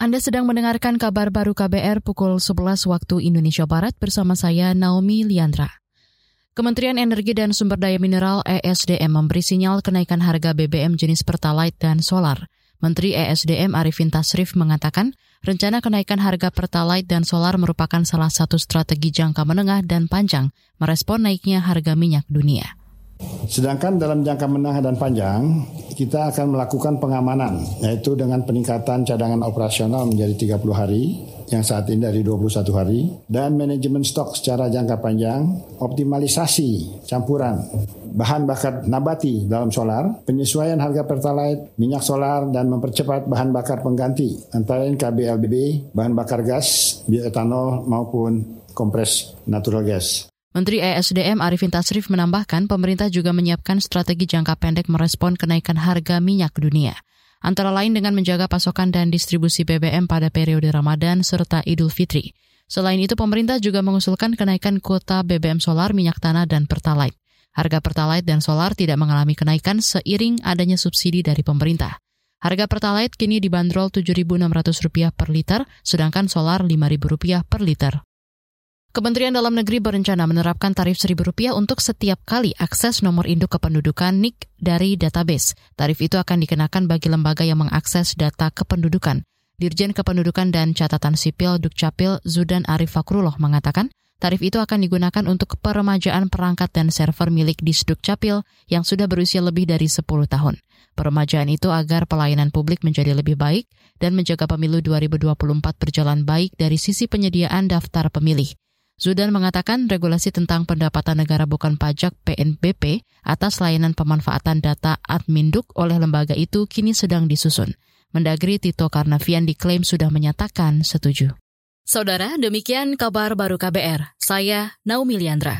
Anda sedang mendengarkan kabar baru KBR pukul 11 waktu Indonesia Barat bersama saya Naomi Liandra. Kementerian Energi dan Sumber Daya Mineral ESDM memberi sinyal kenaikan harga BBM jenis Pertalite dan solar. Menteri ESDM Arifin Tasrif mengatakan, rencana kenaikan harga Pertalite dan solar merupakan salah satu strategi jangka menengah dan panjang merespon naiknya harga minyak dunia. Sedangkan dalam jangka menengah dan panjang, kita akan melakukan pengamanan, yaitu dengan peningkatan cadangan operasional menjadi 30 hari, yang saat ini dari 21 hari, dan manajemen stok secara jangka panjang, optimalisasi campuran bahan bakar nabati dalam solar, penyesuaian harga pertalite, minyak solar, dan mempercepat bahan bakar pengganti, antara lain KBLBB, bahan bakar gas, bioetanol, maupun kompres natural gas. Menteri ESDM Arifin Tasrif menambahkan pemerintah juga menyiapkan strategi jangka pendek merespon kenaikan harga minyak dunia. Antara lain dengan menjaga pasokan dan distribusi BBM pada periode Ramadan serta Idul Fitri. Selain itu, pemerintah juga mengusulkan kenaikan kuota BBM solar, minyak tanah, dan pertalite. Harga pertalite dan solar tidak mengalami kenaikan seiring adanya subsidi dari pemerintah. Harga pertalite kini dibanderol Rp7.600 per liter, sedangkan solar Rp5.000 per liter. Kementerian Dalam Negeri berencana menerapkan tarif Rp1.000 untuk setiap kali akses nomor induk kependudukan NIK dari database. Tarif itu akan dikenakan bagi lembaga yang mengakses data kependudukan. Dirjen Kependudukan dan Catatan Sipil Dukcapil Zudan Arif Fakrullah mengatakan, tarif itu akan digunakan untuk peremajaan perangkat dan server milik Disdukcapil yang sudah berusia lebih dari 10 tahun. Peremajaan itu agar pelayanan publik menjadi lebih baik dan menjaga pemilu 2024 berjalan baik dari sisi penyediaan daftar pemilih. Zudan mengatakan regulasi tentang pendapatan negara bukan pajak PNBP atas layanan pemanfaatan data adminduk oleh lembaga itu kini sedang disusun. Mendagri Tito Karnavian diklaim sudah menyatakan setuju. Saudara, demikian kabar baru KBR. Saya Naomi Liandra.